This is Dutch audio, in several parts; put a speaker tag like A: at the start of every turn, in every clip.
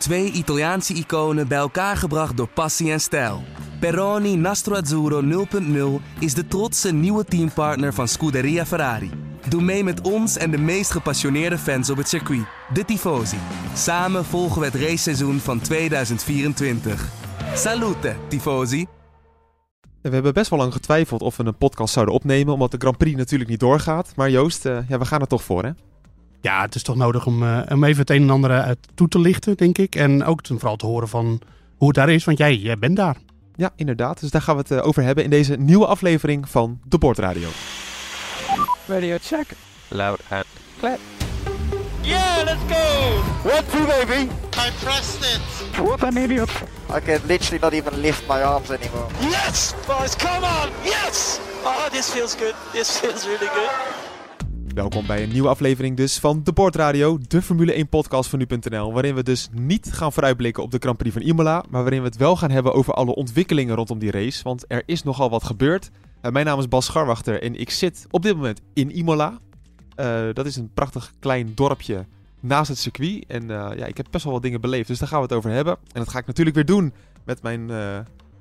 A: Twee Italiaanse iconen bij elkaar gebracht door passie en stijl. Peroni Nastro Azzurro 0.0 is de trotse nieuwe teampartner van Scuderia Ferrari. Doe mee met ons en de meest gepassioneerde fans op het circuit, de Tifosi. Samen volgen we het raceseizoen van 2024. Salute, Tifosi!
B: We hebben best wel lang getwijfeld of we een podcast zouden opnemen, omdat de Grand Prix natuurlijk niet doorgaat. Maar Joost, uh, ja, we gaan er toch voor, hè?
C: Ja, het is toch nodig om, uh, om even het een en ander uit toe te lichten, denk ik. En ook te, vooral te horen van hoe het daar is, want jij, jij bent daar.
B: Ja, inderdaad. Dus daar gaan we het uh, over hebben in deze nieuwe aflevering van De Bordradio.
D: Radio check. Loud and clear.
E: Yeah, let's go!
F: One, two, baby!
E: I pressed it!
D: What an idiot!
F: I can literally not even lift my arms anymore.
E: Yes! Boys, come on! Yes! Oh, this feels good. This feels really good.
B: Welkom bij een nieuwe aflevering dus van De Bordradio, de Formule 1 podcast van nu.nl, waarin we dus niet gaan vooruitblikken op de Grand Prix van Imola, maar waarin we het wel gaan hebben over alle ontwikkelingen rondom die race, want er is nogal wat gebeurd. Uh, mijn naam is Bas Scharwachter en ik zit op dit moment in Imola. Uh, dat is een prachtig klein dorpje naast het circuit en uh, ja, ik heb best wel wat dingen beleefd, dus daar gaan we het over hebben. En dat ga ik natuurlijk weer doen met mijn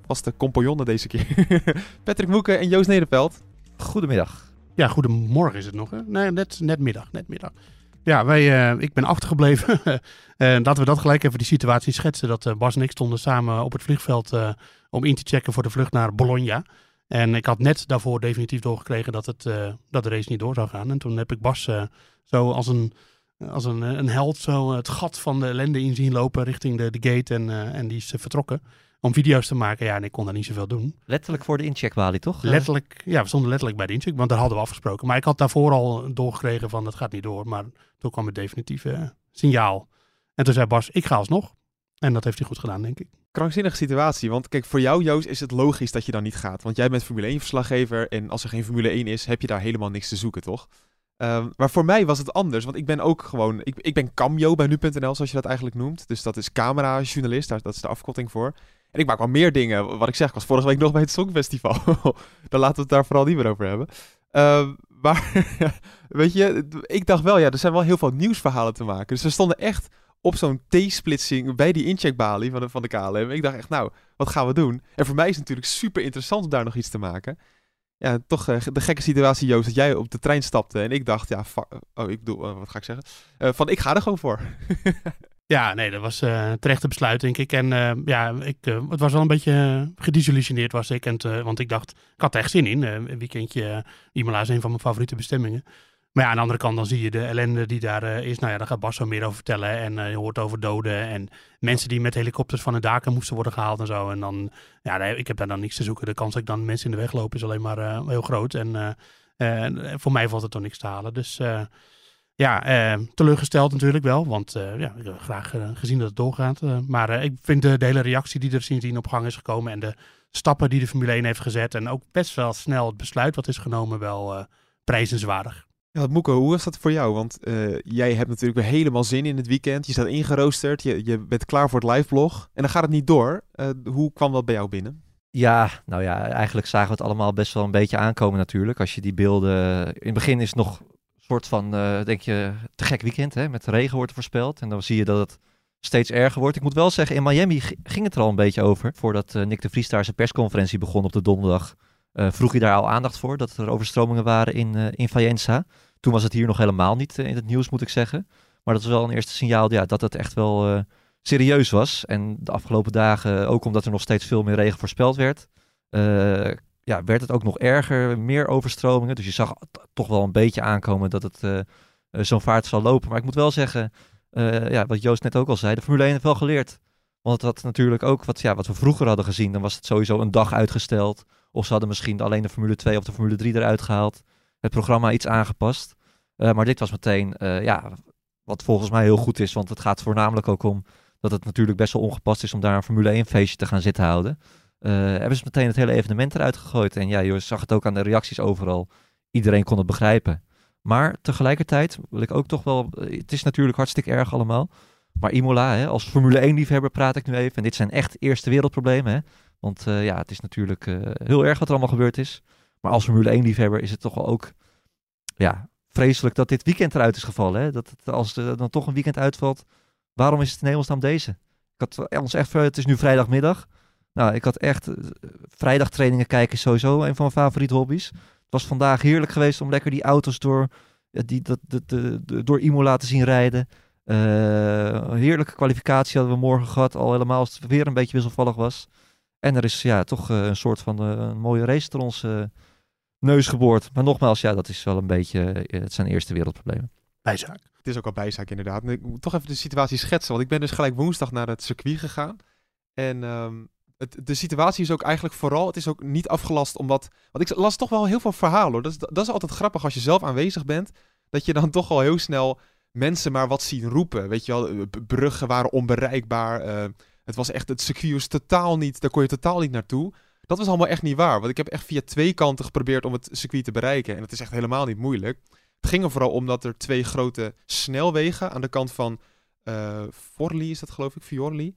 B: vaste compagnonnen deze keer, Patrick Moeken en Joost Nederveld.
G: Goedemiddag.
C: Ja, goedemorgen is het nog. Hè? Nee, net, net middag. Net middag. Ja, wij, uh, ik ben achtergebleven. uh, laten we dat gelijk even die situatie schetsen. Dat uh, Bas en ik stonden samen op het vliegveld om in te checken voor de vlucht naar Bologna. En ik had net daarvoor definitief doorgekregen dat, het, dat de race niet door zou gaan. En toen heb ik Bas zo als een, als een, een held zo het gat van de ellende in zien lopen richting de, de gate. En, en die is vertrokken om video's te maken. Ja, en ik kon daar niet zoveel doen.
G: Letterlijk voor de incheckbalie, toch?
C: Letterlijk, ja, we stonden letterlijk bij de incheck, want daar hadden we afgesproken. Maar ik had daarvoor al doorgekregen van, dat gaat niet door. Maar toen kwam het definitieve signaal. En toen zei Bas, ik ga alsnog. En dat heeft hij goed gedaan, denk ik.
B: Krankzinnige situatie, want kijk, voor jou Joost is het logisch dat je dan niet gaat. Want jij bent Formule 1 verslaggever en als er geen Formule 1 is, heb je daar helemaal niks te zoeken, toch? Um, maar voor mij was het anders, want ik ben ook gewoon, ik, ik ben cameo bij nu.nl, zoals je dat eigenlijk noemt. Dus dat is camerajournalist, daar, dat is de afkorting voor. En ik maak wel meer dingen. Wat ik zeg, ik was vorige week nog bij het Songfestival. Dan laten we het daar vooral niet meer over hebben. Uh, maar weet je, ik dacht wel, ja, er zijn wel heel veel nieuwsverhalen te maken. Dus we stonden echt op zo'n T-splitsing bij die incheckbalie van de, van de KLM. Ik dacht echt, nou, wat gaan we doen? En voor mij is het natuurlijk super interessant om daar nog iets te maken. Ja, toch uh, de gekke situatie, Joost, dat jij op de trein stapte. En ik dacht, ja, oh, ik bedoel, uh, wat ga ik zeggen? Uh, van, ik ga er gewoon voor.
C: Ja, nee, dat was uh, een terechte besluit, denk ik. En uh, ja, ik, uh, het was wel een beetje gedesillusioneerd was ik. En want ik dacht, ik had er echt zin in. een weekendje Imola is een van mijn favoriete bestemmingen. Maar ja, aan de andere kant dan zie je de ellende die daar is. Nou ja, daar gaat Bas zo meer over vertellen. En je hoort over doden en mensen die met helikopters van de daken moesten worden gehaald en zo. En dan, ja, ik heb daar dan niks te zoeken. De kans dat ik dan mensen in de weg loop is alleen maar heel groot. En voor mij valt het toch niks te halen. Dus... Ja, eh, teleurgesteld natuurlijk wel, want uh, ja, ik heb graag uh, gezien dat het doorgaat. maar ik vind de, de, hele reactie die er sindsdien op gang is gekomen en de stappen die de Formule 1 heeft gezet en ook best wel snel het besluit wat is genomen wel prijzenswaardig.
B: Ja, Moeke, hoe was dat voor jou? Want jij hebt natuurlijk weer helemaal zin in het weekend. Je staat ingeroosterd, je, je bent klaar voor het liveblog en dan gaat het niet door. hoe kwam dat bij jou binnen?
G: Ja, nou ja, eigenlijk zagen we het allemaal best wel een beetje aankomen natuurlijk. Als je die beelden... In het begin is het nog soort van, uh, denk je, te gek weekend. Hè? Met regen wordt voorspeld. En dan zie je dat het steeds erger wordt. Ik moet wel zeggen, in Miami ging het er al een beetje over. Voordat uh, Nick de Vries daar zijn persconferentie begon op de donderdag. Uh, vroeg hij daar al aandacht voor, dat er overstromingen waren in, in Faenza. Toen was het hier nog helemaal niet in het nieuws, moet ik zeggen. Maar dat was wel een eerste signaal ja, dat het echt wel serieus was. En de afgelopen dagen, ook omdat er nog steeds veel meer regen voorspeld werd, ja, werd het ook nog erger, meer overstromingen. Dus je zag toch wel een beetje aankomen dat het uh, zo'n vaart zal lopen. Maar ik moet wel zeggen, uh, ja, wat Joost net ook al zei, de Formule 1 heeft wel geleerd. Want dat natuurlijk ook wat, ja, wat we vroeger hadden gezien, dan was het sowieso een dag uitgesteld. Of ze hadden misschien alleen de Formule 2 of de Formule 3 eruit gehaald. Het programma iets aangepast. Maar dit was meteen, ja, wat volgens mij heel goed is. Want het gaat voornamelijk ook om dat het natuurlijk best wel ongepast is om daar een Formule 1 feestje te gaan zitten houden. Hebben ze meteen het hele evenement eruit gegooid. En ja, je zag het ook aan de reacties overal. Iedereen kon het begrijpen. Maar tegelijkertijd wil ik ook toch wel. Het is natuurlijk hartstikke erg allemaal. Maar Imola, hè, als Formule 1-liefhebber praat ik nu even. En dit zijn echt eerste wereldproblemen. Hè? Want uh, ja, het is natuurlijk uh, heel erg wat er allemaal gebeurd is. Maar als Formule 1-liefhebber is het toch wel ook ja, vreselijk dat dit weekend eruit is gevallen. Hè? Dat het, als er dan toch een weekend uitvalt, waarom is het in hemelsnaam deze? Ik had ons echt, het is nu vrijdagmiddag. Nou, ik had echt eh, vrijdagtrainingen kijken is sowieso een van mijn favoriete hobby's. Het was vandaag heerlijk geweest om lekker die auto's door, die, dat, de, de, de- door Imola te zien rijden. Eh, een heerlijke kwalificatie hadden we morgen gehad, al helemaal als het weer een beetje wisselvallig was. En er is ja, toch eh, een soort van een mooie race door ons eh, neus geboord. Maar nogmaals, ja, dat is wel een beetje, het zijn eerste wereldproblemen.
C: Bijzaak.
B: Het is ook al bijzaak inderdaad. En Ik moet toch even de situatie schetsen. Want ik ben dus gelijk woensdag naar het circuit gegaan. En ehm, de situatie is ook eigenlijk vooral... Het is ook niet afgelast omdat... Want ik las toch wel heel veel verhalen hoor. Dat is, dat is altijd grappig als je zelf aanwezig bent. Dat je dan toch al heel snel mensen maar wat zien roepen. Weet je wel, eh, bruggen waren onbereikbaar. eh, het was echt... Het circuit was totaal niet... Daar kon je totaal niet naartoe. Dat was allemaal echt niet waar. Want ik heb echt via twee kanten geprobeerd om het circuit te bereiken. En het is echt helemaal niet moeilijk. Het ging er vooral om dat er twee grote snelwegen aan de kant van eh Forli is dat geloof ik, Fiorli.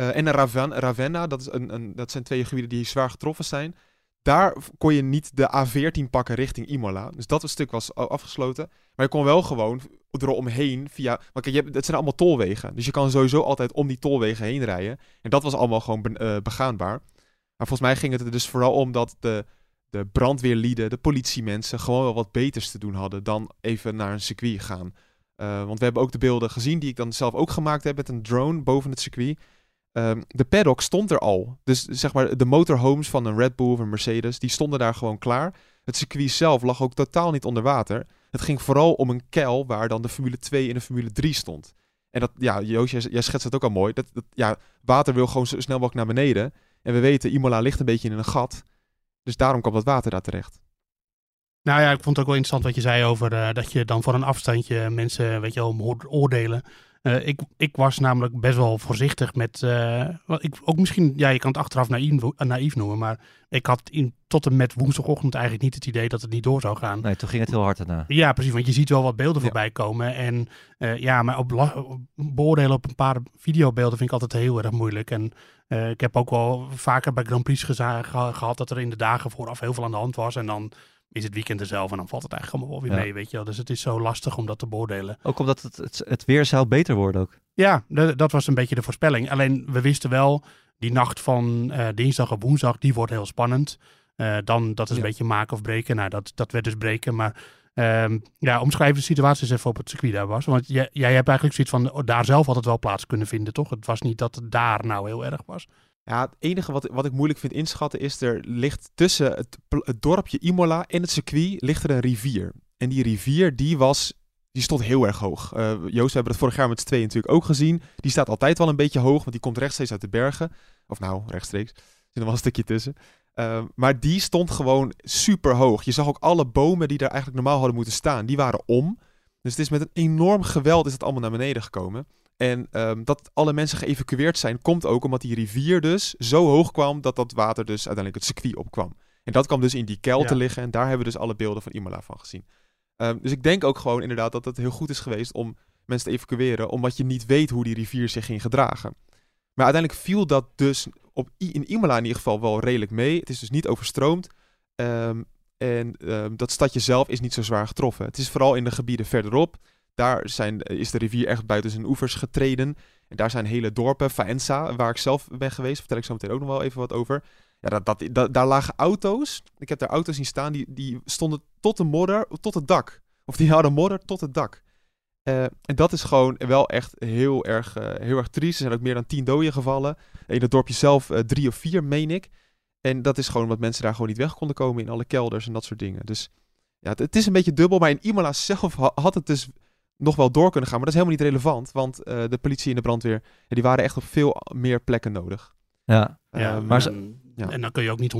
B: Eh, en Raven, Ravenna, dat, is een, een, dat zijn twee gebieden die zwaar getroffen zijn. Daar kon je niet de A14 pakken richting Imola. Dus dat stuk was afgesloten. Maar je kon wel gewoon eromheen via... Want je hebt, het zijn allemaal tolwegen. Dus je kan sowieso altijd om die tolwegen heen rijden. En dat was allemaal gewoon eh, begaanbaar. Maar volgens mij ging het er dus vooral om dat de, de brandweerlieden, de politiemensen gewoon wel wat beters te doen hadden dan even naar een circuit gaan. Eh, want we hebben ook de beelden gezien die ik dan zelf ook gemaakt heb met een drone boven het circuit. Ehm, de paddock stond er al. Dus zeg maar de motorhomes van een Red Bull of een Mercedes, die stonden daar gewoon klaar. Het circuit zelf lag ook totaal niet onder water. Het ging vooral om een kuil waar dan de Formule 2 en de Formule 3 stond. En dat, ja, Joost, jij, schetst het ook al mooi. Dat, dat, ja, water wil gewoon zo snel mogelijk naar beneden. En we weten, Imola ligt een beetje in een gat. Dus daarom kwam dat water daar terecht.
C: Nou ja, ik vond het ook wel interessant wat je zei over eh, dat je dan voor een afstandje mensen, weet je wel, oordelen. Eh, ik, ik was namelijk best wel voorzichtig met, eh, ik, ook misschien, ja, je kan het achteraf naïef, eh, naïef noemen, maar ik had in, tot en met woensdagochtend eigenlijk niet het idee dat het niet door zou gaan.
G: Nee, toen ging het heel hard daarna.
C: Ja, precies, want je ziet wel wat beelden
B: Ja.
C: voorbij komen. En ja, maar op, op beoordelen op een paar videobeelden vind ik altijd heel erg moeilijk. En ik heb ook wel vaker bij Grand Prix gehad dat er in de dagen vooraf heel veel aan de hand was. En dan is het weekend er zelf en dan valt het eigenlijk allemaal wel weer mee, weet je wel. Dus het is zo lastig om dat te beoordelen.
G: Ook omdat het, het, het weer zou beter worden ook.
C: Ja, dat was een beetje de voorspelling. Alleen we wisten wel, die nacht van eh, dinsdag op woensdag, die wordt heel spannend. Eh, dan, dat is een beetje maken of breken. Nou, dat, dat werd dus breken. Maar ehm, ja, omschrijf de situatie eens even op het circuit daar was. Want jij, jij hebt eigenlijk zoiets van, daar zelf had het wel plaats kunnen vinden, toch? Het was niet dat het daar nou heel erg was.
B: Ja, het enige wat, wat ik moeilijk vind inschatten is, er ligt tussen het, dorpje Imola en het circuit ligt er een rivier. En die rivier, die was, die stond heel erg hoog. Eh, Joost, we hebben het vorig jaar met z'n tweeën natuurlijk ook gezien. Die staat altijd wel een beetje hoog, want die komt rechtstreeks uit de bergen. Of nou, rechtstreeks. Er zit nog wel een stukje tussen. Eh, maar die stond gewoon super hoog. Je zag ook alle bomen die daar eigenlijk normaal hadden moeten staan, die waren om. Dus het is met een enorm geweld is het allemaal naar beneden gekomen. En ehm, dat alle mensen geëvacueerd zijn, komt ook omdat die rivier dus zo hoog kwam dat dat water dus uiteindelijk het circuit opkwam. En dat kwam dus in die kuil te liggen en daar hebben we dus alle beelden van Imola van gezien. Ehm, dus ik denk ook gewoon inderdaad dat het heel goed is geweest om mensen te evacueren, omdat je niet weet hoe die rivier zich ging gedragen. Maar uiteindelijk viel dat dus op, I- in Imola in ieder geval wel redelijk mee. Het is dus niet overstroomd. Ehm, en dat stadje zelf is niet zo zwaar getroffen. Het is vooral in de gebieden verderop. Daar zijn, is de rivier echt buiten zijn oevers getreden. En daar zijn hele dorpen, Faenza, waar ik zelf ben geweest, vertel ik zo meteen ook nog wel even wat over. Ja, dat, dat, daar lagen auto's. Ik heb daar auto's zien staan, die, die stonden tot de modder, tot het dak. Of die hadden modder tot het dak. Eh, en dat is gewoon wel echt heel erg, eh, heel erg triest. Er zijn ook meer dan tien doden gevallen. In het dorpje zelf eh, drie of vier, meen ik. En dat is gewoon omdat mensen daar gewoon niet weg konden komen in alle kelders en dat soort dingen. Dus ja, het, het is een beetje dubbel. Maar in Imola zelf ha- had het dus nog wel door kunnen gaan. Maar dat is helemaal niet relevant. Want eh, de politie en de brandweer, ja, die waren echt op veel meer plekken nodig.
G: Ja,
C: Ja,
B: Ehm,
G: maar
C: en,
B: ja.
C: en dan kun je ook niet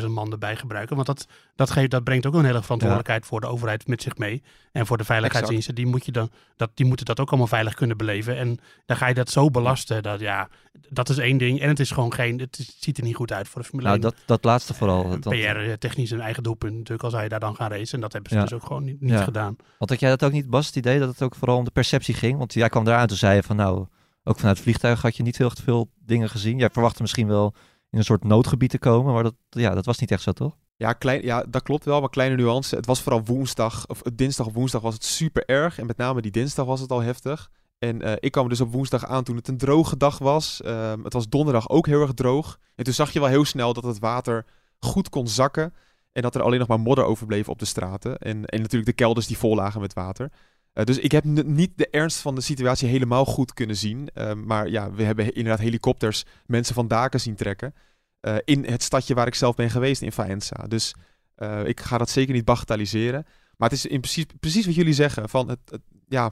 C: 160.000 man erbij gebruiken. Want dat, dat, geeft, dat brengt ook een hele verantwoordelijkheid voor de overheid met zich mee. En voor de veiligheidsdiensten. Die, moet je dan, dat, die moeten dat ook allemaal veilig kunnen beleven. En dan ga je dat zo belasten. Dat, ja, dat is één ding. En het is gewoon geen. Het ziet er niet goed uit voor de Formule
G: nou
C: 1.
G: dat, dat laatste vooral. Dat-
C: PR-technisch een eigen doelpunt natuurlijk. Al zou je daar dan gaan racen. En dat hebben ze
G: Ja.
C: dus ook gewoon niet, gedaan.
G: Want had jij dat ook niet, Bas, het idee dat het ook vooral om de perceptie ging? Want jij kwam eraan en toen zei je van nou, ook vanuit het vliegtuig had je niet heel veel dingen gezien. Jij verwachtte misschien wel in een soort noodgebied te komen, maar dat, ja, dat was niet echt zo, toch?
B: Ja, klein, ja, dat klopt wel, maar kleine nuance. Het was vooral woensdag, of eh, dinsdag of woensdag was het super erg. En met name die dinsdag was het al heftig. En eh, ik kwam dus op woensdag aan toen het een droge dag was. Ehm, het was donderdag ook heel erg droog. En toen zag je wel heel snel dat het water goed kon zakken. En dat er alleen nog maar modder overbleef op de straten. En, en natuurlijk de kelders die vol lagen met water. Eh, dus ik heb niet de ernst van de situatie helemaal goed kunnen zien. Ehm, maar ja, we hebben inderdaad helikopters mensen van daken zien trekken. eh, in het stadje waar ik zelf ben geweest, in Faenza. Dus eh, ik ga dat zeker niet bagatelliseren. Maar het is in precies, precies wat jullie zeggen. Van het- ja,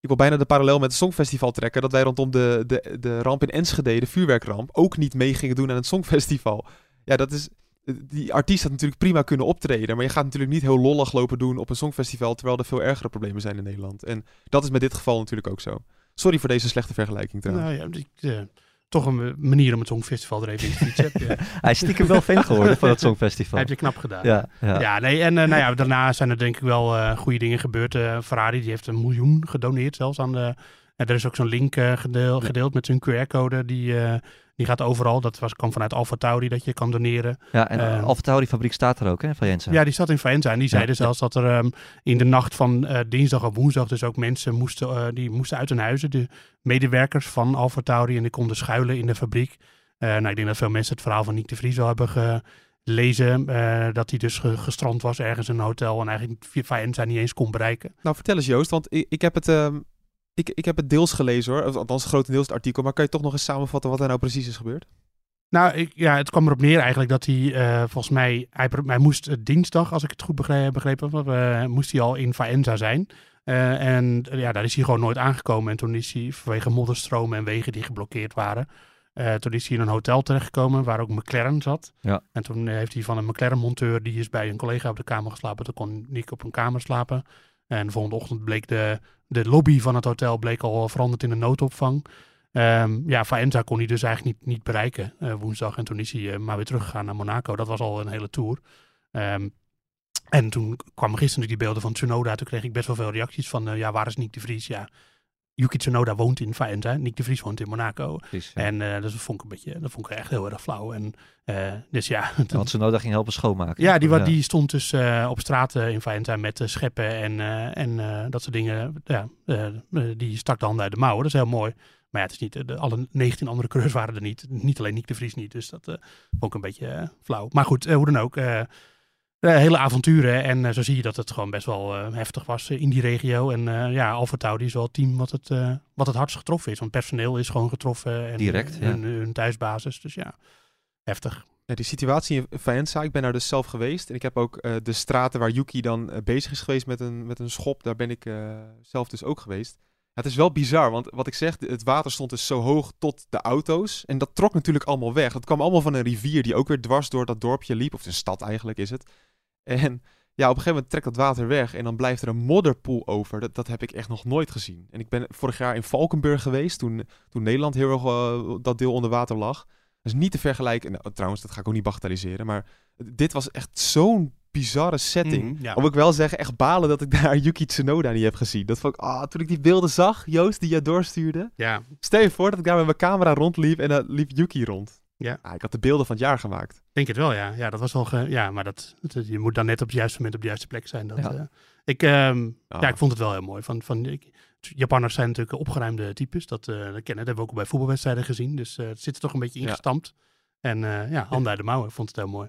B: ik wil bijna de parallel met het Songfestival trekken. Dat wij rondom de, de, de ramp in Enschede, de vuurwerkramp, ook niet mee gingen doen aan het Songfestival. Ja, dat is... Die artiest had natuurlijk prima kunnen optreden. Maar je gaat natuurlijk niet heel lollig lopen doen op een Songfestival. Terwijl er veel ergere problemen zijn in Nederland. En dat is met dit geval natuurlijk ook zo. Sorry voor deze slechte vergelijking trouwens.
C: Nou ja, ik, eh, toch een manier om het Songfestival er even in te fietsen.
G: Hij is stiekem wel fan geworden van het Songfestival.
C: heb je knap gedaan.
G: Ja, ja.
C: Ja, nee, en eh, nou ja, daarna zijn er denk ik wel eh, goede dingen gebeurd. Eh, Ferrari die heeft een miljoen gedoneerd zelfs aan de... er is ook zo'n link eh, gedeel- gedeeld met zijn QR-code. Die, eh, die gaat overal. Dat was, kwam vanuit Alfa Tauri dat je kan doneren.
G: Ja, en
C: Eh,
G: Alfa Tauri fabriek staat er ook, hè, van Jensen.
C: Ja, die zat in Faenza. En die
G: Ja.
C: zeiden zelfs dat er ehm, in de nacht van eh, dinsdag op woensdag dus ook mensen moesten, die moesten uit hun huizen. De medewerkers van Alfa Tauri en die konden schuilen in de fabriek. Eh, nou, ik denk dat veel mensen het verhaal van Nick de Vries wel hebben gelezen. eh, dat hij dus ge- gestrand was ergens in een hotel en eigenlijk Faenza niet eens kon bereiken.
B: Nou, vertel eens Joost, want ik, ik, heb het, ehm, ik, ik heb het deels gelezen hoor. Althans, grotendeels het artikel. Maar kan je toch nog eens samenvatten wat er nou precies is gebeurd?
C: Nou, ik, ja, het kwam erop neer eigenlijk dat hij eh, volgens mij, hij, moest eh, dinsdag, als ik het goed begre- begrepen heb, eh, moest hij al in Faenza zijn. Eh, en ja, daar is hij gewoon nooit aangekomen. En toen is hij vanwege modderstromen en wegen die geblokkeerd waren, eh, toen is hij in een hotel terechtgekomen waar ook McLaren zat.
G: Ja.
C: En toen heeft hij van een McLaren-monteur, die is bij een collega op de kamer geslapen. Toen kon Nick op een kamer slapen. En de volgende ochtend bleek de, de lobby van het hotel bleek al veranderd in een noodopvang. Ehm, ja, Faenza kon hij dus eigenlijk niet, niet bereiken eh, woensdag. En toen is hij eh, maar weer teruggegaan naar Monaco. Dat was al een hele tour. Ehm, en toen kwamen gisteren die beelden van Tsunoda. Toen kreeg ik best wel veel reacties van, eh, ja, waar is Nick de Vries? Ja, Yuki Tsunoda woont in Faenza. Nick de Vries woont in Monaco.
G: Precies, ja.
C: En eh, dus dat vond ik een beetje, dat vond ik echt heel erg flauw. En eh, dus ja,
G: Ja, Want Tsunoda ging helpen schoonmaken.
C: ja, die, wa- die stond dus eh, op straat in Faenza met scheppen en, en dat soort dingen. Ja, die stak de handen uit de mouwen. Dat is heel mooi. Maar ja, het is niet, de, alle 19 andere coureurs waren er niet. Niet alleen Nick de Vries niet. Dus dat vond ik een beetje flauw. Maar goed, hoe dan ook. Eh, hele avonturen. En eh, zo zie je dat het gewoon best wel eh, heftig was in die regio. En eh ja, Alfa Tauri is wel het team wat het, eh, wat het hardst getroffen is. Want personeel is gewoon getroffen. En,
G: Direct, ja.
C: hun, hun thuisbasis. Dus ja, heftig.
B: Ja, die situatie in Faenza, ik ben daar dus zelf geweest. En ik heb ook eh, de straten waar Yuki dan bezig is geweest met een, met een schop, daar ben ik eh, zelf dus ook geweest. Ja, het is wel bizar, want wat ik zeg, het water stond dus zo hoog tot de auto's. En dat trok natuurlijk allemaal weg. Dat kwam allemaal van een rivier die ook weer dwars door dat dorpje liep. Of een stad eigenlijk is het. En ja, op een gegeven moment trekt dat water weg en dan blijft er een modderpoel over. Dat, dat heb ik echt nog nooit gezien. En ik ben vorig jaar in Valkenburg geweest, toen, toen Nederland heel erg eh, dat deel onder water lag. Dat is niet te vergelijken. Nou, trouwens, dat ga ik ook niet bagatelliseren. Maar dit was echt zo'n bizarre setting.
C: Ja.
B: Om ik wel zeggen, echt balen dat ik daar Yuki Tsunoda niet heb gezien. Dat vond ik, ah, toen ik die beelden zag, Joost, die je doorstuurde.
C: Ja,
B: Stel je voor dat ik daar met mijn camera rondliep en dan liep Yuki rond.
C: Ja.
B: Ah, ik had de beelden van het jaar gemaakt.
C: denk het wel, ja. Ja, dat was wel. Ge- ja, maar dat, dat- je moet dan net op het juiste moment op de juiste plek zijn. Dat,
G: Ja.
C: eh, ik, ehm,
B: Ah.
C: ja, ik vond het wel heel mooi. Van, van, ik, Japanners zijn natuurlijk opgeruimde types. Dat, eh, dat kennen. Dat hebben we ook bij voetbalwedstrijden gezien. Dus eh, het zit er toch een beetje
B: Ja.
C: ingestampt. En eh, ja, handen uit de mouwen. Ik vond het heel mooi.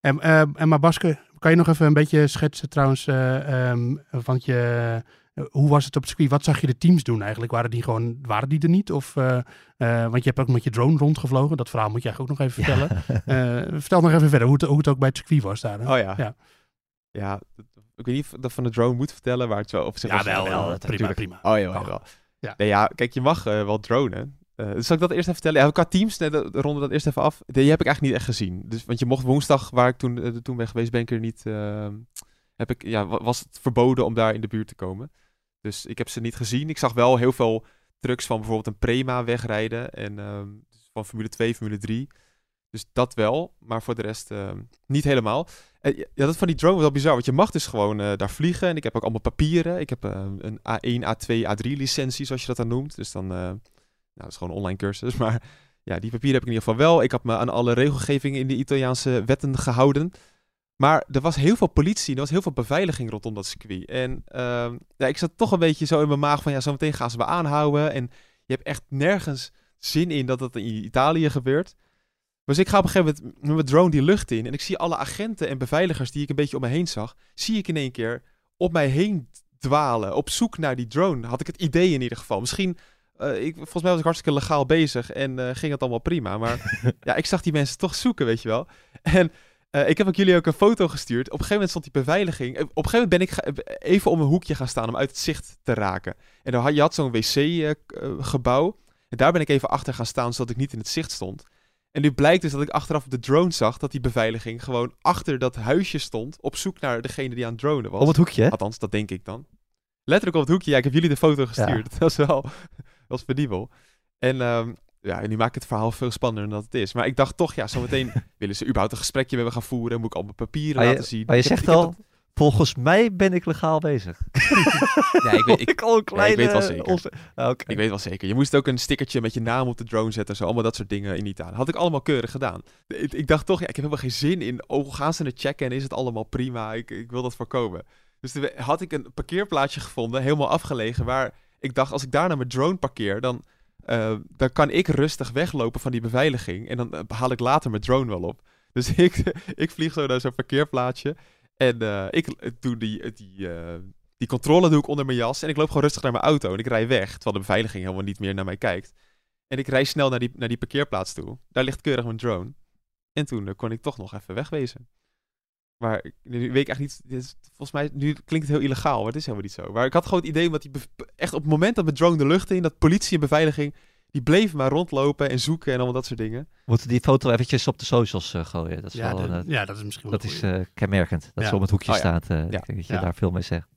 C: En, en maar Baske, kan je nog even een beetje schetsen trouwens, ehm, want je, hoe was het op het circuit? Wat zag je de teams doen eigenlijk? Waren die gewoon, waren die er niet? Of, eh, eh, want je hebt ook met je drone rondgevlogen. Dat verhaal moet je eigenlijk ook nog even vertellen. Eh, vertel nog even verder hoe het, hoe het ook bij het circuit was daar. hè?
B: Oh ja.
C: Ja.
B: Ja, ik weet niet of ik dat van de drone moet vertellen, waar het zo over zich
C: Ja,
B: was.
C: wel, prima,
G: natuurlijk.
C: prima.
B: Oh ja, wel.
C: Ja.
B: Nee, ja, kijk, je mag eh, wel dronen. Eh zal ik dat eerst even vertellen? Ja, qua teams, nee, dat- ronden dat eerst even af. Die heb ik eigenlijk niet echt gezien. Dus, want je mocht woensdag, waar ik toen, eh, toen ben geweest, ben ik er niet... eh, heb ik, ja, wa- was het verboden om daar in de buurt te komen. Dus ik heb ze niet gezien. Ik zag wel heel veel trucks van bijvoorbeeld een Prema wegrijden. En ehm, dus van Formule 2, Formule 3. Dus dat wel, maar voor de rest ehm, niet helemaal. En ja, dat van die drone was wel bizar, want je mag dus gewoon eh, daar vliegen. En ik heb ook allemaal papieren. Ik heb eh, een A1, A2, A3 licentie, zoals je dat dan noemt. Dus dan, eh, nou, dat is gewoon een online cursus. Maar ja, die papieren heb ik in ieder geval wel. Ik heb me aan alle regelgevingen in de Italiaanse wetten gehouden. Maar er was heel veel politie, er was heel veel beveiliging rondom dat circuit. En ehm, ja, ik zat toch een beetje zo in mijn maag van, ja, zometeen gaan ze me aanhouden. En je hebt echt nergens zin in dat dat in Italië gebeurt. Dus ik ga op een gegeven moment met mijn drone die lucht in. En ik zie alle agenten en beveiligers die ik een beetje om me heen zag, zie ik in één keer op mij heen dwalen. Op zoek naar die drone. Had ik het idee in ieder geval. Misschien, eh, ik, volgens mij was ik hartstikke legaal bezig en eh, ging het allemaal prima. Maar ja, ik zag die mensen toch zoeken, weet je wel. En eh, ik heb ook jullie ook een foto gestuurd. Op een gegeven moment stond die beveiliging. eh, Op een gegeven moment ben ik ga- even om een hoekje gaan staan om uit het zicht te raken. En dan had, je had zo'n wc-gebouw. en daar ben ik even achter gaan staan zodat ik niet in het zicht stond. En nu blijkt dus dat ik achteraf op de drone zag dat die beveiliging gewoon achter dat huisje stond. Op zoek naar degene die aan het dronen was.
G: Op het hoekje, hè?
B: Althans, dat denk ik dan. Letterlijk op het hoekje. Ja, ik heb jullie de foto gestuurd. Dat was wel dat was penibel. En ehm, ja, en nu maak ik het verhaal veel spannender dan het is. Maar ik dacht toch, ja, zometeen willen ze überhaupt een gesprekje met me gaan voeren. Moet ik al mijn papieren laten zien.
G: Maar je
B: heb-
G: zegt al, volgens mij ben ik legaal bezig.
B: dat- Ja, ik weet, ik,
G: al een
B: Ja, ik weet wel
G: kleine
B: zeker.
G: onze- Ah,
B: ik weet wel zeker. Je moest ook een stickertje met je naam op de drone zetten. Zo, allemaal dat soort dingen in Italië. Had ik allemaal keurig gedaan. Ik, ik dacht toch, ja, ik heb helemaal geen zin in. Oh, gaan ze het checken en is het allemaal prima? Ik, ik wil dat voorkomen. Dus toen had ik een parkeerplaatsje gevonden, helemaal afgelegen, waar ik dacht, als ik daar naar mijn drone parkeer, dan, eh, dan kan ik rustig weglopen van die beveiliging. En dan eh, haal ik later mijn drone wel op. Dus ik, ik vlieg zo naar zo'n parkeerplaatsje. En eh, ik doe die, die, die controle doe ik onder mijn jas. En ik loop gewoon rustig naar mijn auto. En ik rij weg, terwijl de beveiliging helemaal niet meer naar mij kijkt. En ik rij snel naar die, naar die parkeerplaats toe. Daar ligt keurig mijn drone. En toen kon ik toch nog even wegwezen. Maar ik- nu weet ik echt niet. Dit is, volgens mij, nu klinkt het heel illegaal, maar het is helemaal niet zo. Maar ik had gewoon het idee, omdat die echt op het moment dat mijn drone de lucht in, dat politie en beveiliging, die bleven maar rondlopen en zoeken en allemaal dat soort dingen.
G: Moeten die foto eventjes op de socials eh, gooien. Dat is,
C: Ja,
G: wel,
C: de-
G: eh,
C: ja, dat is misschien wel
G: dat is eh, kenmerkend. Dat
C: Ja.
G: ze op het hoekje
B: Oh ja.
G: staat. eh,
B: Ja.
G: Ik denk dat je
C: Ja.
G: daar veel mee zegt.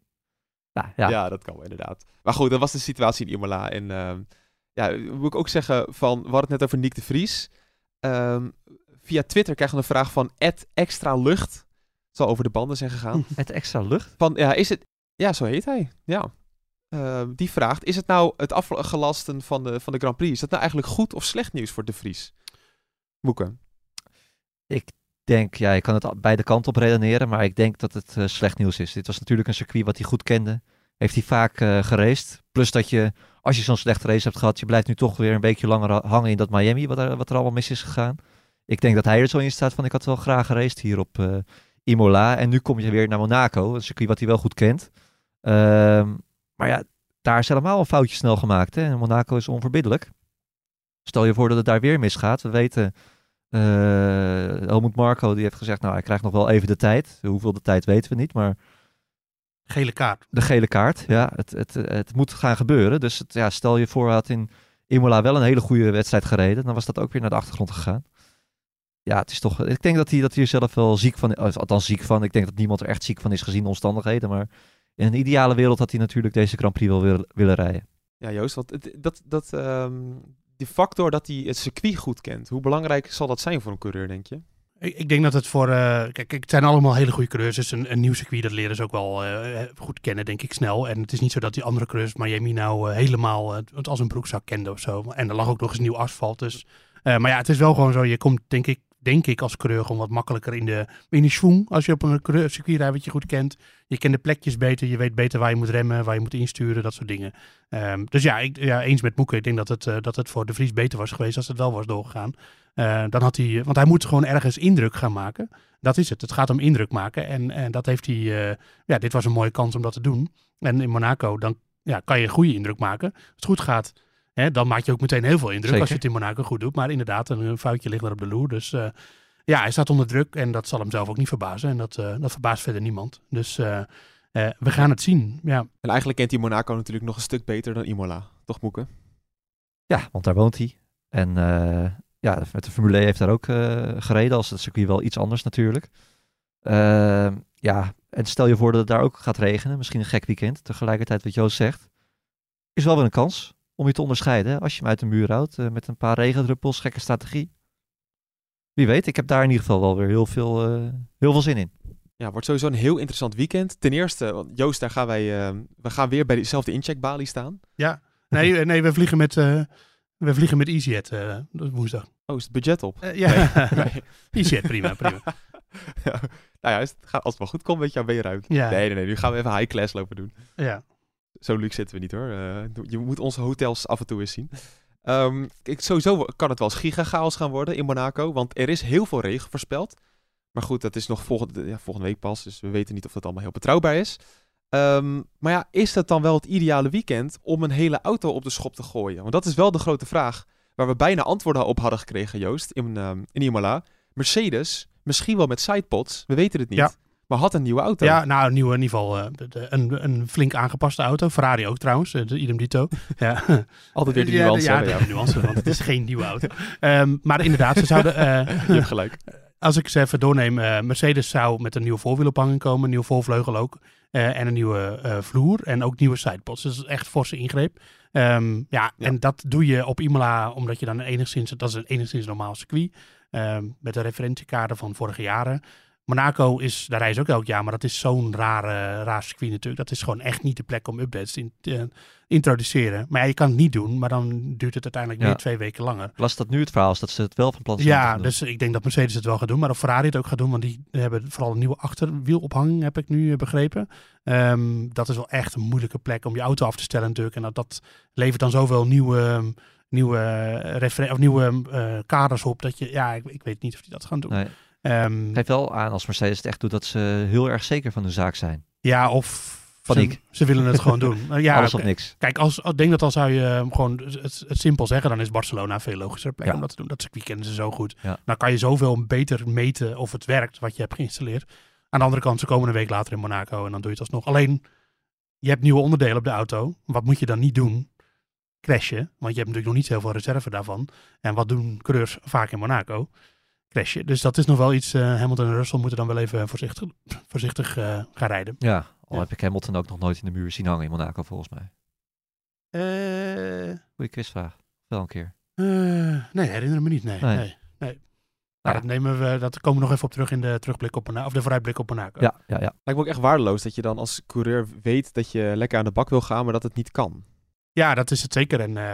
G: Ja,
B: Ja.
G: ja.
B: dat kan wel inderdaad. Maar goed, dat was de situatie in Imola. En ehm, ja, moet ik ook zeggen van, we hadden het net over Nick de Vries. Ehm, via Twitter krijgen we een vraag van extra lucht. Zal over de banden zijn gegaan.
G: Het extra lucht.
B: Van, ja, is het... Ja, zo heet hij. Ja. Ehm, die vraagt, is het nou het afgelasten van de, van de Grand Prix? Is dat nou eigenlijk goed of slecht nieuws voor de Vries? Moeken.
G: Ik denk, ja, je kan het beide kanten op redeneren, maar ik denk dat het eh, slecht nieuws is. Dit was natuurlijk een circuit wat hij goed kende. Heeft hij vaak eh geraced. Plus dat je, als je zo'n slechte race hebt gehad, je blijft nu toch weer een beetje langer ha- hangen in dat Miami, wat er, wat er allemaal mis is gegaan. Ik denk dat hij er zo in staat van, ik had wel graag geraced hier op eh, Imola. En nu kom je weer naar Monaco, een circuit wat hij wel goed kent. Ehm, maar ja, daar is helemaal een foutje snel gemaakt. Hè? En Monaco is onverbiddelijk. Stel je voor dat het daar weer misgaat. We weten, eh Helmut Marco die heeft gezegd, nou hij krijgt nog wel even de tijd. Hoeveel de tijd weten we niet, maar
C: Gele kaart.
G: de gele kaart, ja, het, het, het moet gaan gebeuren. Dus het, ja, stel je voor, hij had in Imola wel een hele goede wedstrijd gereden, dan was dat ook weer naar de achtergrond gegaan. Ja, het is toch, ik denk dat hij, dat hij er zelf wel ziek van, is, althans ziek van. Ik denk dat niemand er echt ziek van is gezien de omstandigheden, maar in een ideale wereld had hij natuurlijk deze Grand Prix wel willen, willen rijden.
B: Ja, Joost, wat, het- dat, dat, ehm, die factor dat hij het circuit goed kent, hoe belangrijk zal dat zijn voor een coureur, denk je?
C: Ik, ik denk dat het voor. eh, kijk, kijk, het zijn allemaal hele goede coureurs. Dus een, een nieuw circuit, dat leren ze ook wel eh, goed kennen, denk ik snel. En het is niet zo dat die andere coureurs Miami nou eh, helemaal het als een broekzak kenden of zo. En er lag ook nog eens nieuw asfalt. Dus, eh, maar ja, het is wel gewoon zo. Je komt, denk ik, denk ik als coureur gewoon wat makkelijker in de, in de schwung. Als je op een circuit rijdt wat je goed kent. Je kent de plekjes beter. Je weet beter waar je moet remmen, waar je moet insturen, dat soort dingen. Ehm, dus ja, ik, ja, eens met Moeke. Ik denk dat het, eh, dat het voor de Vries beter was geweest als het wel was doorgegaan. Eh, dan had hij, want hij moet gewoon ergens indruk gaan maken. Dat is het. Het gaat om indruk maken. En, en dat heeft hij. eh, ja, dit was een mooie kans om dat te doen. En in Monaco, dan ja, kan je een goede indruk maken. Als het goed gaat, hè, dan maak je ook meteen heel veel indruk
G: Zeker.
C: als je het in Monaco goed doet. Maar inderdaad, een, een foutje ligt er op de loer. Dus eh, ja, hij staat onder druk. En dat zal hem zelf ook niet verbazen. En dat, eh, dat verbaast verder niemand. Dus eh, eh, we gaan het zien. Ja.
B: En eigenlijk kent hij Monaco natuurlijk nog een stuk beter dan Imola. Toch, Moeke?
G: Ja, want daar woont hij. En eh, ja, met de Formule E heeft daar ook eh, gereden, als het circuit wel iets anders natuurlijk. Ehm, ja, en stel je voor dat het daar ook gaat regenen, misschien een gek weekend, tegelijkertijd wat Joost zegt, is wel weer een kans om je te onderscheiden. hè, Als je hem uit de muur houdt eh, met een paar regendruppels, gekke strategie. Wie weet, ik heb daar in ieder geval wel weer heel veel, eh, heel veel zin in.
B: Ja, wordt sowieso een heel interessant weekend. Ten eerste, want Joost, daar gaan wij, eh, we gaan weer bij dezelfde incheckbalie staan.
C: Nee, eh, nee we vliegen met, eh we vliegen met EasyJet eh, woensdag.
B: Oh, is het budget op?
C: Ja,
B: Nee.
C: EasyJet, prima, prima.
B: Ja, nou ja, het gaat als het wel goed komt met jouw beenruimte.
C: Ja.
B: Nee, nee, nee. Nu gaan we even high class lopen doen.
C: Ja.
B: Zo luxe zitten we niet hoor. Eh, je moet onze hotels af en toe eens zien. Ehm, ik, sowieso kan het wel eens gigachaos gaan worden in Monaco. Want er is heel veel regen voorspeld. Maar goed, dat is nog volgende, ja, volgende week pas. Dus we weten niet of dat allemaal heel betrouwbaar is. Ehm, maar ja, is dat dan wel het ideale weekend om een hele auto op de schop te gooien? Want dat is wel de grote vraag. Waar we bijna antwoorden op hadden gekregen, Joost, in, ehm, in Imola. Mercedes, misschien wel met sidepods, we weten het niet.
C: Ja.
B: Maar had een nieuwe auto.
C: Ja, nou, een nieuwe, in ieder geval eh, de- de- een, een flink aangepaste auto. Ferrari ook trouwens, eh, de idem dito. Ja.
B: Altijd weer
C: ja,
B: nuance.
C: Ja, de,
B: ja.
C: de nuance, want het is geen nieuwe auto. Ehm, maar inderdaad, ze zouden... eh,
B: Je hebt gelijk.
C: als ik ze even doorneem, Mercedes zou met een nieuwe voorwielophanging komen, een nieuwe voorvleugel ook, en een nieuwe vloer en ook nieuwe sidepods. Dus dat is echt forse ingreep. Ehm, ja,
B: Ja.
C: en dat doe je op Imola omdat je dan enigszins, dat is een enigszins normaal circuit, ehm, met een referentiekader van vorige jaren. Monaco is, daar reizen ook elk jaar, maar dat is zo'n rare, raar circuit natuurlijk. Dat is gewoon echt niet de plek om updates in te introduceren. Maar ja, je kan het niet doen, maar dan duurt het uiteindelijk
G: Ja.
C: weer twee weken langer.
G: Las dat nu het verhaal is dat ze het wel van plan zijn
C: Ja, dus ik denk dat Mercedes het wel gaat doen, maar of Ferrari het ook gaat doen, want die hebben vooral een nieuwe achterwielophanging, heb ik nu eh, begrepen. Ehm, dat is wel echt een moeilijke plek om je auto af te stellen natuurlijk. En dat, dat levert dan zoveel nieuwe, nieuwe, eh, of nieuwe eh, kaders op, dat je, ja, ik, ik weet niet of die dat gaan doen.
G: Nee.
C: Ehm,
G: Geef wel aan als Mercedes het echt doet dat ze heel erg zeker van hun zaak zijn.
C: ja, of
G: Paniek.
C: Ze, ze willen het gewoon doen. Eh, ja,
G: Alles of
C: oké.
G: niks.
C: Kijk, als, ik denk dat al zou je eh, gewoon het, het simpel zeggen, dan is Barcelona een veel logischer plek
G: Ja.
C: om dat te doen. Dat circuit kennen ze zo goed.
G: Ja.
C: Dan kan je zoveel beter meten of het werkt wat je hebt geïnstalleerd. Aan de andere kant, ze komen een week later in Monaco en dan doe je het alsnog. Alleen, je hebt nieuwe onderdelen op de auto. Wat moet je dan niet doen? Crashen, want je hebt natuurlijk nog niet zoveel reserve daarvan. En wat doen coureurs vaak in Monaco? Crashen. Dus dat is nog wel iets. eh, Hamilton en Russell moeten dan wel even voorzichtig, voorzichtig eh, gaan rijden.
G: Ja, al
C: Ja.
G: heb ik Hamilton ook nog nooit in de muur zien hangen in Monaco volgens mij.
C: Eh,
G: Goeie quizvraag. Wel een keer.
C: Eh, nee, herinner me niet. Nee.
G: Nee.
C: nee. nee.
G: Nou
C: dat, nemen we, dat komen we nog even op terug in de terugblik op Monaco, of de vooruitblik op Monaco.
G: Ja, ja, ja.
B: Lijkt me ook echt waardeloos dat je dan als coureur weet dat je lekker aan de bak wil gaan, maar dat het niet kan.
C: Ja, dat is het zeker. En, eh,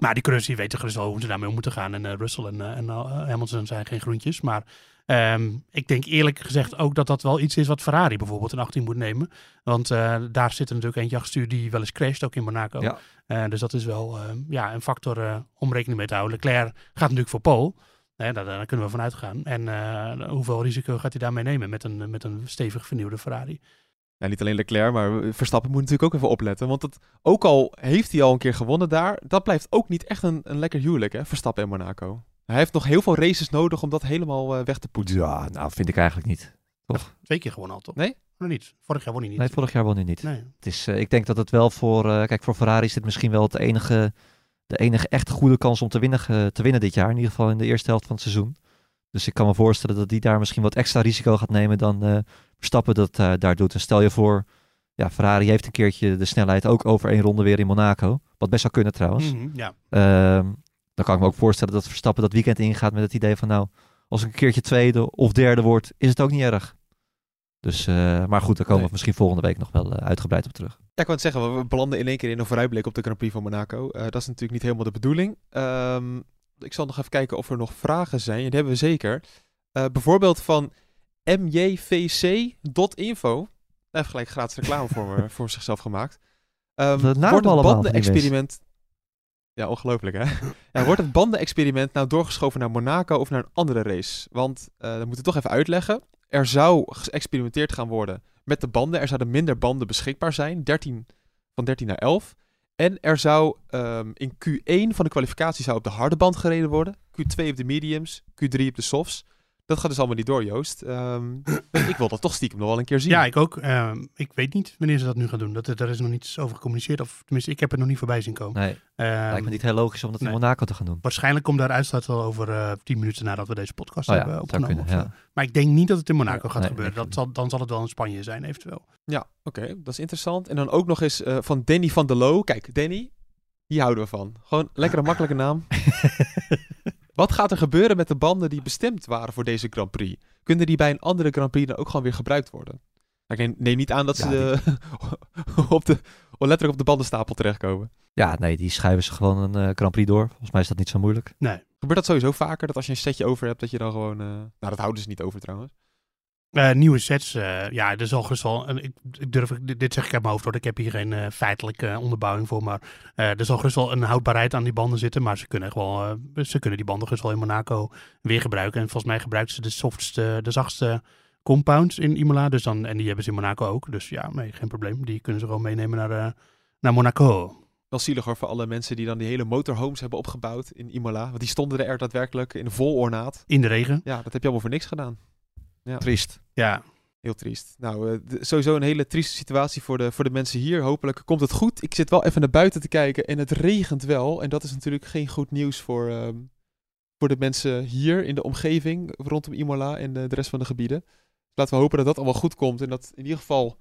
C: maar die coureurs die weten gerust wel hoe ze daarmee om moeten gaan. En eh, Russell en, eh, en eh, Hamilton zijn geen groentjes. Maar ehm, ik denk eerlijk gezegd ook dat dat wel iets is wat Ferrari bijvoorbeeld in 18 moet nemen. Want daar zit er natuurlijk eentje achter stuur die wel eens crasht, ook in Monaco.
G: Ja.
C: Dus dat is wel eh, ja, een factor om rekening mee te houden. Leclerc gaat natuurlijk voor Pole. Hè, daar, daar kunnen we vanuit gaan. En hoeveel risico gaat hij daarmee nemen met een, met een stevig vernieuwde Ferrari?
B: Ja, niet alleen Leclerc, maar Verstappen moet natuurlijk ook even opletten. Want het, ook al heeft hij al een keer gewonnen daar, dat blijft ook niet echt een, een lekker huwelijk, hè, Verstappen en Monaco. Hij heeft nog heel veel races nodig om dat helemaal eh, weg te poetsen.
G: Ja, nou vind ik eigenlijk niet.
C: Twee keer gewonnen al, toch?
B: Nee?
C: Nog niet. Vorig jaar won hij niet.
G: Nee, vorig jaar won hij niet.
C: Nee.
G: Het is, eh, ik denk dat het wel voor, eh, kijk, voor Ferrari is dit misschien wel het enige, de enige echt goede kans om te winnen, te winnen dit jaar. In ieder geval in de eerste helft van het seizoen. Dus ik kan me voorstellen dat die daar misschien wat extra risico gaat nemen dan eh Verstappen dat eh, daar doet. En stel je voor, ja, Ferrari heeft een keertje de snelheid ook over één ronde weer in Monaco. Wat best zou kunnen trouwens.
C: Mhm, ja.
G: Ehm, dan kan ik me ook voorstellen dat Verstappen dat weekend ingaat met het idee van nou, als ik een keertje tweede of derde word, is het ook niet erg. Dus, eh, maar goed, daar komen
B: Nee.
G: we misschien volgende week nog wel uitgebreid op terug.
B: Ja, ik wou het zeggen, we- belanden in één keer in een vooruitblik op de Grand Prix van Monaco. Dat is natuurlijk niet helemaal de bedoeling. Ehm, ik zal nog even kijken of er nog vragen zijn. Die hebben we zeker. Eh, bijvoorbeeld van mjvc.info. Hij heeft gelijk gratis reclame voor, me, voor zichzelf gemaakt.
G: Naam
B: wordt het bandenexperiment... Ja, ongelooflijk hè? ja, wordt het bandenexperiment nou doorgeschoven naar Monaco of naar een andere race? Want, eh dat moet ik toch even uitleggen. Er zou geëxperimenteerd gaan worden met de banden. Er zouden minder banden beschikbaar zijn. 13, van 13 naar 11. En er zou ehm, in Q1 van de kwalificatie zou op de harde band gereden worden. Q2 op de mediums. Q3 op de softs. Dat gaat dus allemaal niet door, Joost. Ehm, ik wil dat toch stiekem nog wel een keer zien.
C: ja, ik ook. Ehm, ik weet niet wanneer ze dat nu gaan doen. Dat, daar is nog niets over gecommuniceerd. Of tenminste, ik heb het nog niet voorbij zien komen.
G: Nee,
C: Ehm,
G: lijkt me niet heel logisch om dat in. Monaco te gaan doen.
C: Waarschijnlijk komt daar uitsluit wel over eh 10 minuten nadat we deze podcast
G: Oh ja,
C: hebben opgenomen.
G: kunnen,
C: of zo.
G: ja.
C: Maar ik denk niet dat het in Monaco gaat
G: Nee,
C: gebeuren. Dat zal, dan zal het wel in Spanje zijn, eventueel.
B: Ja, oké, dat is interessant. En dan ook nog eens eh, van Danny van der Loo. Kijk, Danny, hier houden we van. Gewoon lekker een makkelijke naam. Wat gaat er gebeuren met de banden die bestemd waren voor deze Grand Prix? Kunnen die bij een andere Grand Prix dan ook gewoon weer gebruikt worden? Ik neem, neem niet aan dat ze
G: Ja,
B: de- op de, letterlijk op de bandenstapel terechtkomen.
G: Ja, nee, die schuiven ze gewoon een eh, Grand Prix door. Volgens mij is dat niet zo moeilijk.
C: Nee.
B: Gebeurt dat sowieso vaker, dat als je een setje over hebt, dat je dan gewoon... eh, Nou, dat houden ze niet over trouwens.
C: Eh, nieuwe sets, eh, ja, er zal gerust wel. en ik, ik durf, dit, zeg ik uit mijn hoofd hoor. Ik heb hier geen eh, feitelijke onderbouwing voor. Maar eh, er zal gerust wel een houdbaarheid aan die banden zitten. Maar ze kunnen, echt wel, eh, ze kunnen die banden gerust wel in Monaco weer gebruiken. En volgens mij gebruiken ze de softste, de zachtste compounds in Imola. Dus dan, en die hebben ze in Monaco ook. Dus ja, nee, geen probleem. Die kunnen ze gewoon meenemen naar, eh, naar Monaco.
B: Wel zielig hoor voor alle mensen die dan die hele motorhomes hebben opgebouwd in Imola. Want die stonden er daadwerkelijk in vol ornaat.
C: In de regen.
B: Ja, dat heb je allemaal voor niks gedaan.
G: Triest.
C: Ja,
B: Heel triest. Nou, eh, sowieso een hele trieste situatie voor de, voor de mensen hier. Hopelijk komt het goed. Ik zit wel even naar buiten te kijken en het regent wel. En dat is natuurlijk geen goed nieuws voor, ehm, voor de mensen hier in de omgeving rondom Imola en de, de rest van de gebieden. Laten we hopen dat dat allemaal goed komt en dat in ieder geval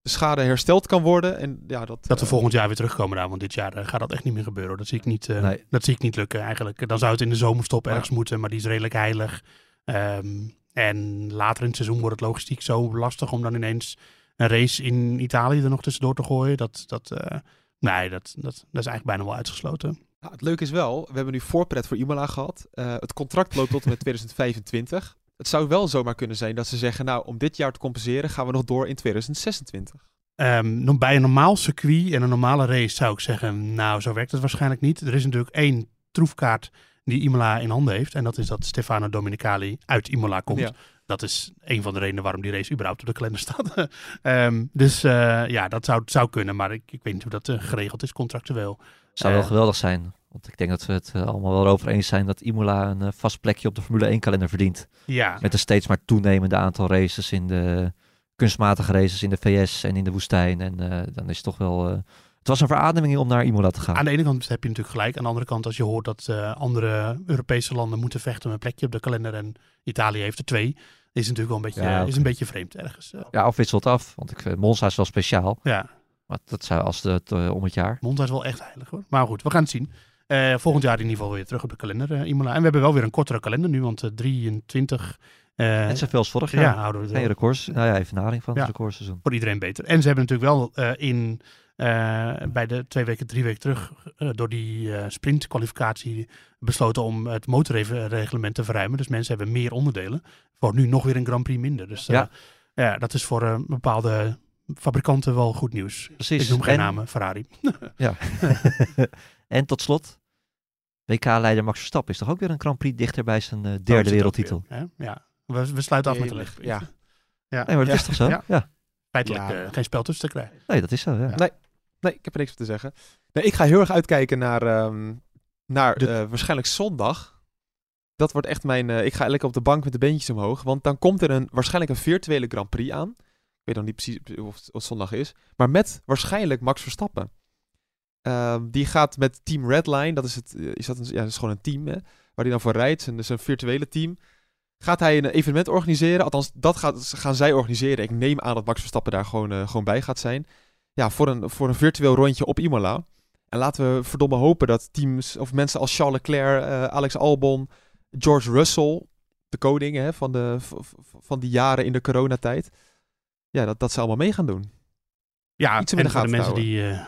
B: de schade hersteld kan worden. En ja, dat,
C: dat we
B: eh,
C: volgend jaar weer terugkomen daar. Want dit jaar eh, gaat dat echt niet meer gebeuren. hoor. Dat zie ik niet, eh,
G: Nee.
C: dat zie ik niet lukken eigenlijk. Dan zou het in de zomerstop
B: Ja.
C: ergens moeten. Maar die is redelijk heilig. Ehm, en later in het seizoen wordt het logistiek zo lastig om dan ineens een race in Italië er nog tussendoor te gooien. Dat, dat, eh, nee, dat, dat, dat is eigenlijk bijna wel uitgesloten.
B: Nou, het leuke is wel, we hebben nu voorpret voor Imola gehad. Eh, het contract loopt tot en met 2025. Het zou wel zomaar kunnen zijn dat ze zeggen, nou, om dit jaar te compenseren gaan we nog door in 2026.
C: Ehm, bij een normaal circuit en een normale race zou ik zeggen, nou, zo werkt het waarschijnlijk niet. Er is natuurlijk één troefkaart die Imola in handen heeft. En dat is dat Stefano Domenicali uit Imola komt.
B: Ja.
C: Dat is een van de redenen waarom die race überhaupt op de kalender staat. Ehm, dus eh, ja, dat zou, zou kunnen. Maar ik, ik weet niet hoe dat eh, geregeld is contractueel.
G: Zou wel
C: Eh,
G: geweldig zijn. Want ik denk dat we het allemaal wel erover eens zijn dat Imola een vast plekje op de Formule 1 kalender verdient.
C: Ja,
G: Met een steeds maar toenemende aantal races in de kunstmatige races in de VS en in de woestijn. En dan is het toch wel. Eh, het was een verademing om naar Imola te gaan.
C: aan de ene kant heb je natuurlijk gelijk. Aan de andere kant, als je hoort dat eh, andere Europese landen moeten vechten om een plekje op de kalender. En Italië heeft er twee. Is natuurlijk wel een beetje,
G: Ja,
C: is een beetje vreemd ergens. eh.
G: Ja, of wisselt af. Want ik vind Monza is wel speciaal.
C: ja.
G: Maar dat zou als het eh, om het jaar.
C: Monza is wel echt heilig hoor. Maar goed, we gaan het zien. Eh, volgend jaar in ieder geval weer terug op de kalender, eh, Imola. En we hebben wel weer een kortere kalender nu, want eh, 23 eh,
G: Net zoveel als vorig jaar.
C: ja, houden we het
G: Geen records. Nou ja, evenaring van
C: Ja.
G: het recordseizoen.
C: voor iedereen beter. En ze hebben natuurlijk wel eh, in, eh, bij de twee weken, drie weken terug, eh, door die eh sprintkwalificatie besloten om het motorreglement te verruimen. Dus mensen hebben meer onderdelen. Voor nu nog weer een Grand Prix minder. Dus eh,
G: Ja.
C: ja, dat is voor bepaalde fabrikanten wel goed nieuws.
G: Precies.
C: Ik noem geen
G: En-
C: namen, Ferrari.
G: Ja. en tot slot, WK-leider Max Verstappen is toch ook weer een Grand Prix dichter bij zijn
C: is
G: derde wereldtitel.
C: weer? Ja, we, we sluiten af met de lichtpunten.
B: ja.
C: ja.
G: Nee, maar dat
B: Ja.
G: is toch zo?
C: Ja.
G: Ja.
C: Feitelijk
B: Ja.
C: geen spel tussen te krijgen.
G: Nee, dat is zo, ja.
C: Ja.
B: Nee, ik heb er niks te zeggen. Nee, ik ga heel erg uitkijken naar, ehm, naar
C: De-
B: eh, waarschijnlijk zondag. Dat wordt echt mijn... eh, ik ga lekker op de bank met de beentjes omhoog. Want dan komt er een, waarschijnlijk een virtuele Grand Prix aan. Ik weet nog niet precies of het, zondag is. Maar met waarschijnlijk Max Verstappen. Ehm, die gaat met Team Redline, dat is, het, eh, is, dat een, ja, dat is gewoon een team hè, waar hij dan voor rijdt. En dus een virtuele team. Gaat hij een evenement organiseren? Althans, dat gaat, gaan zij organiseren. Ik neem aan dat Max Verstappen daar gewoon, gewoon bij gaat zijn ja, voor, een, voor een virtueel rondje op Imola. En laten we verdomme hopen dat teams of mensen als Charles Leclerc, eh, Alex Albon, George Russell, de koning hè, van, de, van die jaren in de coronatijd, ja, dat, dat ze allemaal mee gaan doen.
C: Ja,
B: Iets
C: en
B: de
C: voor de mensen die... eh,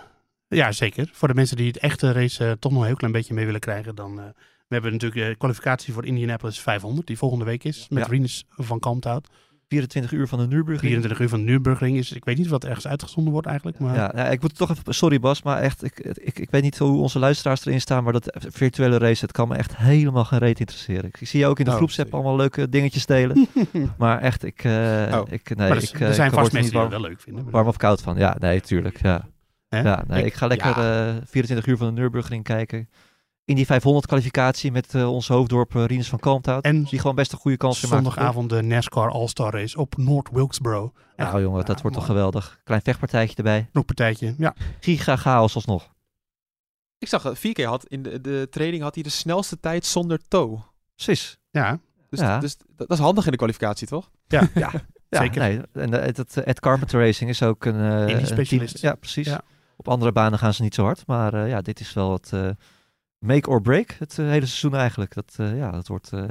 C: ja, zeker. Voor de mensen die het echte race eh, toch nog een heel klein beetje mee willen krijgen, dan... we hebben natuurlijk de kwalificatie voor Indianapolis 500, die volgende week is, met
B: Ja.
C: Van Kalmthout.
G: 24 uur van de Nürburgring.
C: 24 uur van de Nürburgring is, ik weet niet wat ergens uitgezonden wordt eigenlijk, maar...
G: Ja, ja, ik moet toch even, sorry Bas, maar echt, ik, ik, ik weet niet hoe onze luisteraars erin staan, maar dat virtuele race, het kan me echt helemaal geen reet interesseren. Ik, ik zie je ook in de
B: Oh,
G: groepsapp allemaal leuke dingetjes delen, maar echt, ik, eh,
B: Oh.
G: ik, nee,
C: maar er,
G: ik,
C: er
G: eh,
C: zijn
G: ik
C: vast mensen die het
G: warm,
C: wel leuk vinden.
G: warm of koud van. Ja, nee, tuurlijk, ja. Ja, nee,
C: Ik-
G: ik ga lekker eh 24 uur van de Nürburgring kijken. In die 500 kwalificatie met eh, onze hoofddorp uh, Rinus van Kalmthout.
C: En
G: Die gewoon best een goede kans in maakt.
C: Zondagavond de NASCAR All-Star Race op North Wilkesboro.
G: Nou jongen, dat
C: Ja,
G: wordt toch geweldig. Klein vechtpartijtje erbij.
C: Nog partijtje. Ja,
G: Giga chaos alsnog.
B: Ik zag, dat 4K had in de, de training had hij de snelste tijd zonder toe.
G: Precies.
C: ja.
B: Dus,
G: Ja.
B: dus dat, dat is handig in de kwalificatie, toch?
C: ja.
G: Ja,
C: Zeker.
G: Nee, en eh, dat eh, Ed Carpenter Racing is ook een, eh,
C: specialist.
G: team- Ja, precies.
C: Ja.
G: Op andere banen gaan ze niet zo hard. Maar eh, ja, dit is wel het eh, make or break. Het eh, hele seizoen eigenlijk. Dat, eh, ja, dat wordt, eh,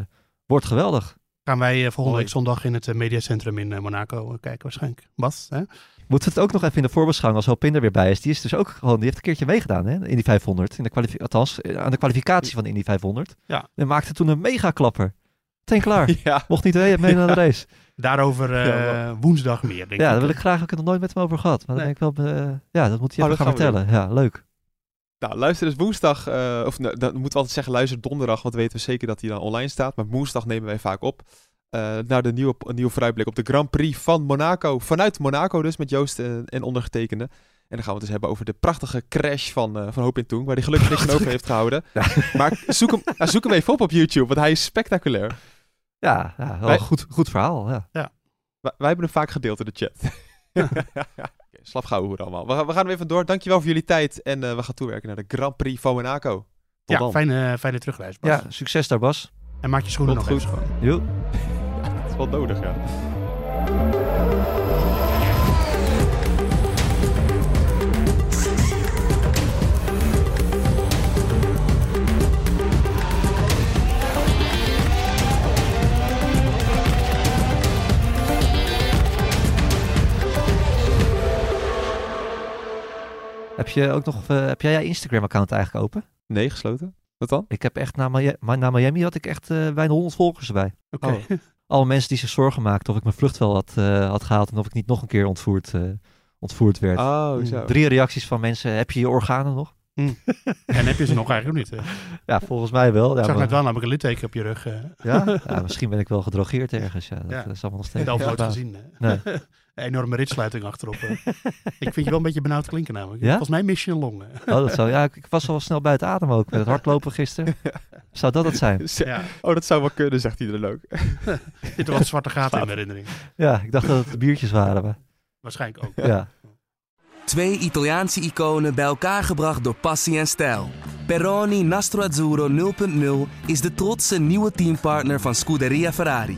G: wordt geweldig.
C: Gaan wij volgende week zondag in het mediacentrum in Monaco kijken waarschijnlijk. Bas, hè?
G: Moeten we het ook nog even in de voorbeschouwing als Hopin er weer bij is. Die is dus ook gewoon, die heeft een keertje meegedaan hè, in die 500. In de althans, aan de kwalificatie van de Indy 500.
C: Ja.
G: En maakte toen een mega klapper. Meteen klaar.
B: Ja,
G: Mocht niet mee naar de race.
C: Daarover
B: Ja,
C: woensdag meer, denk
G: Ja,
C: ik.
G: daar wil ik graag, ik het nog nooit met hem over gehad. Maar dan denk ik wel, ja, dat moet hij
B: Oh,
G: even gaan vertellen. Ja, leuk.
B: Nou, luister dus woensdag, eh, of nou, dan moeten we altijd zeggen luister donderdag, want weten we zeker dat hij dan online staat. Maar woensdag nemen wij vaak op eh, naar de nieuwe, een nieuwe vooruitblik op de Grand Prix van Monaco. Vanuit Monaco dus, met Joost en, en ondergetekende. En dan gaan we het dus hebben over de prachtige crash van, eh van Hoop in Toen, waar hij gelukkig niks over heeft gehouden. Maar zoek hem, nou, zoek hem even op op YouTube, want hij is spectaculair.
G: Ja, ja wel
B: Wij-
G: goed, goed verhaal. Ja.
B: Wij, wij hebben hem vaak gedeeld in de chat. Oké, slap gauw hoe allemaal. We, gaan- we gaan er even door. Dankjewel voor jullie tijd. En eh, we gaan toewerken naar de Grand Prix van Monaco. Tot
C: Ja,
B: dan.
C: fijne, fijne terugreis, Bas.
G: ja, succes daar Bas.
C: En maak je schoenen
B: Komt
C: nog
B: goed.
C: even schoon.
G: Jo.
B: Dat is wel nodig, ja.
G: Heb, je ook nog, eh, heb jij je Instagram-account eigenlijk open?
B: Nee, gesloten. Wat dan?
G: Ik heb echt na, Miami, na Miami had ik echt eh, bijna 100 volgers erbij.
C: Oké.
B: Oh.
G: Alle mensen die zich zorgen maakten of ik mijn vlucht wel had, eh, had gehaald en of ik niet nog een keer ontvoerd, eh, ontvoerd werd.
B: Oh, zo.
G: Drie reacties van mensen, heb je je organen nog?
C: En heb je ze nog eigenlijk niet? hè?
G: Ja, volgens mij wel. Ja,
C: ik zag
G: maar-
C: net wel namelijk een litteken op je rug. eh
G: ja? Ja, misschien ben ik wel gedrogeerd ergens. Ja, dat,
C: Ja.
G: dat is allemaal nog steeds.
C: nooit
G: Ja.
C: gezien. hè.
G: Nee.
C: Een enorme ritsluiting achterop. eh. ik vind je wel een beetje benauwd klinken namelijk.
G: Ja?
C: Volgens mij mis je een long. hè.
G: Oh, dat zou, ja, ik was wel snel buiten adem ook met het hardlopen gisteren. Zou dat het zijn?
C: Ja,
B: Oh, dat zou wel kunnen, zegt hij dan ook.
C: er zitten wat zwarte gaten in mijn herinnering.
G: Ja, ik dacht dat het biertjes waren. Maar,
C: Waarschijnlijk ook.
G: ja.
A: Twee Italiaanse iconen bij elkaar gebracht door passie en stijl. Peroni Nastro Azzurro 0.0 is de trotse nieuwe teampartner van Scuderia Ferrari.